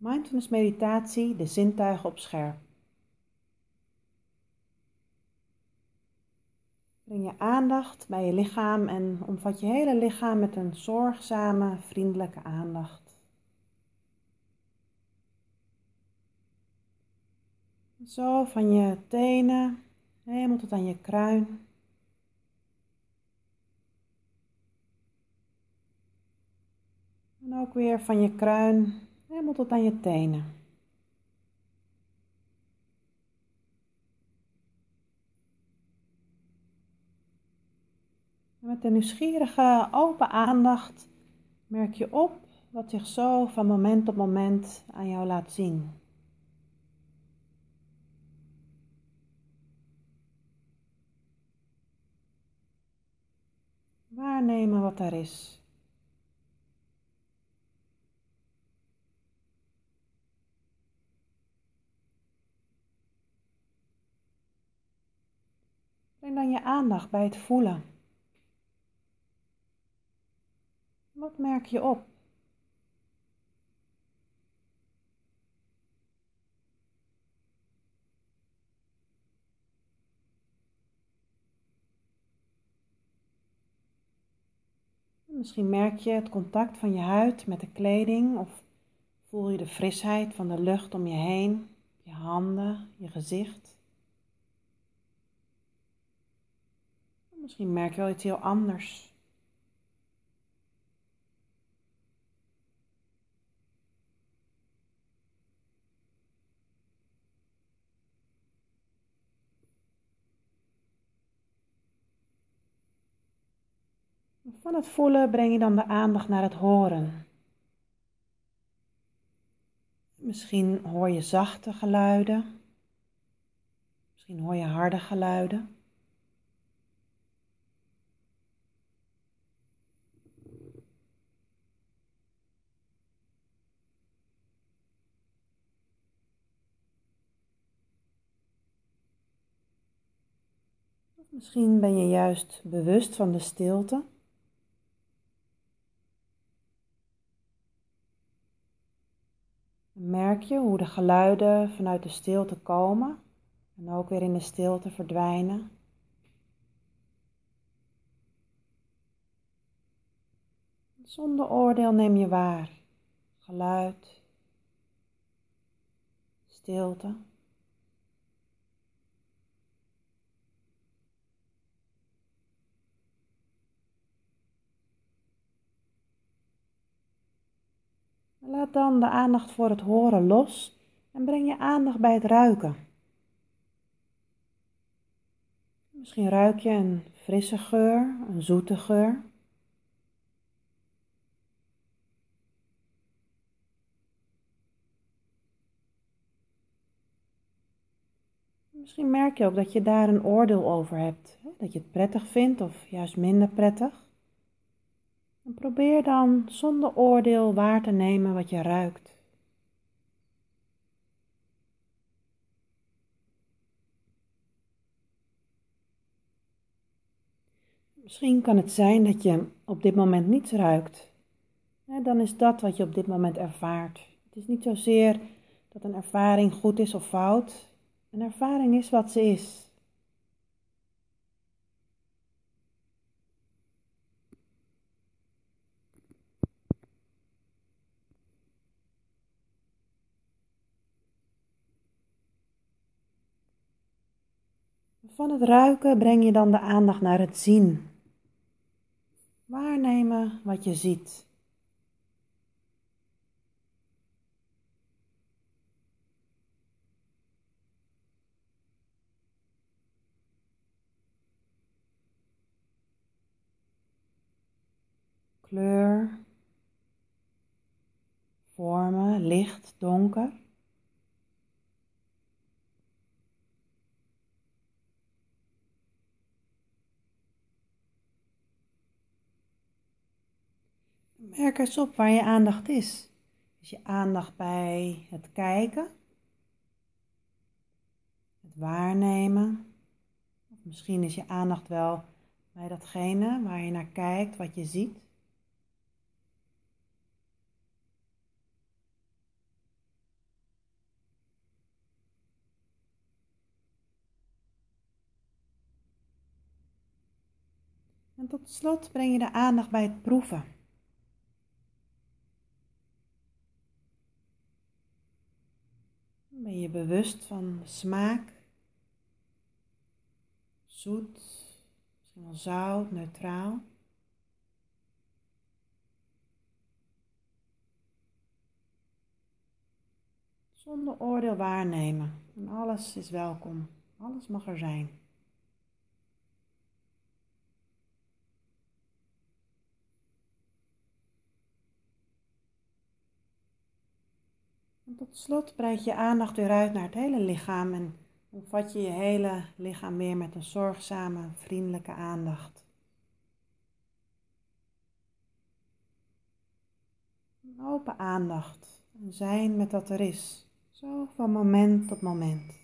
Mindfulness meditatie, de zintuigen op scherp. Breng je aandacht bij je lichaam en omvat je hele lichaam met een zorgzame, vriendelijke aandacht. Zo van je tenen helemaal tot aan je kruin. En ook weer van je kruin helemaal tot aan je tenen. met een nieuwsgierige, open aandacht merk je op wat zich zo van moment op moment aan jou laat zien. Waarnemen wat er is. Breng dan je aandacht bij het voelen. Wat merk je op? Misschien merk je het contact van je huid met de kleding of voel je de frisheid van de lucht om je heen, je handen, je gezicht. Misschien merk je wel iets heel anders. Van het voelen breng je dan de aandacht naar het horen. Misschien hoor je zachte geluiden. Misschien hoor je harde geluiden. Misschien ben je juist bewust van de stilte. Merk je hoe de geluiden vanuit de stilte komen en ook weer in de stilte verdwijnen. Zonder oordeel neem je waar. Geluid, stilte. Laat dan de aandacht voor het horen los en breng je aandacht bij het ruiken. Misschien ruik je een frisse geur, een zoete geur. Misschien merk je ook dat je daar een oordeel over hebt, dat je het prettig vindt of juist minder prettig. Probeer dan zonder oordeel waar te nemen wat je ruikt. Misschien kan het zijn dat je op dit moment niets ruikt. Dan is dat wat je op dit moment ervaart. Het is niet zozeer dat een ervaring goed is of fout. Een ervaring is wat ze is. Van het ruiken breng je dan de aandacht naar het zien. Waarnemen wat je ziet. Kleur, vormen, licht, donker. merk eens op waar je aandacht is. Is je aandacht bij het kijken, het waarnemen? Of misschien is je aandacht wel bij datgene waar je naar kijkt, wat je ziet. En tot slot breng je de aandacht bij het proeven. Je bewust van smaak, zoet, misschien wel zout, neutraal. Zonder oordeel waarnemen. En alles is welkom. Alles mag er zijn. Tot slot breid je aandacht weer uit naar het hele lichaam en omvat je je hele lichaam weer met een zorgzame, vriendelijke aandacht. Een open aandacht en zijn met wat er is, zo van moment tot moment.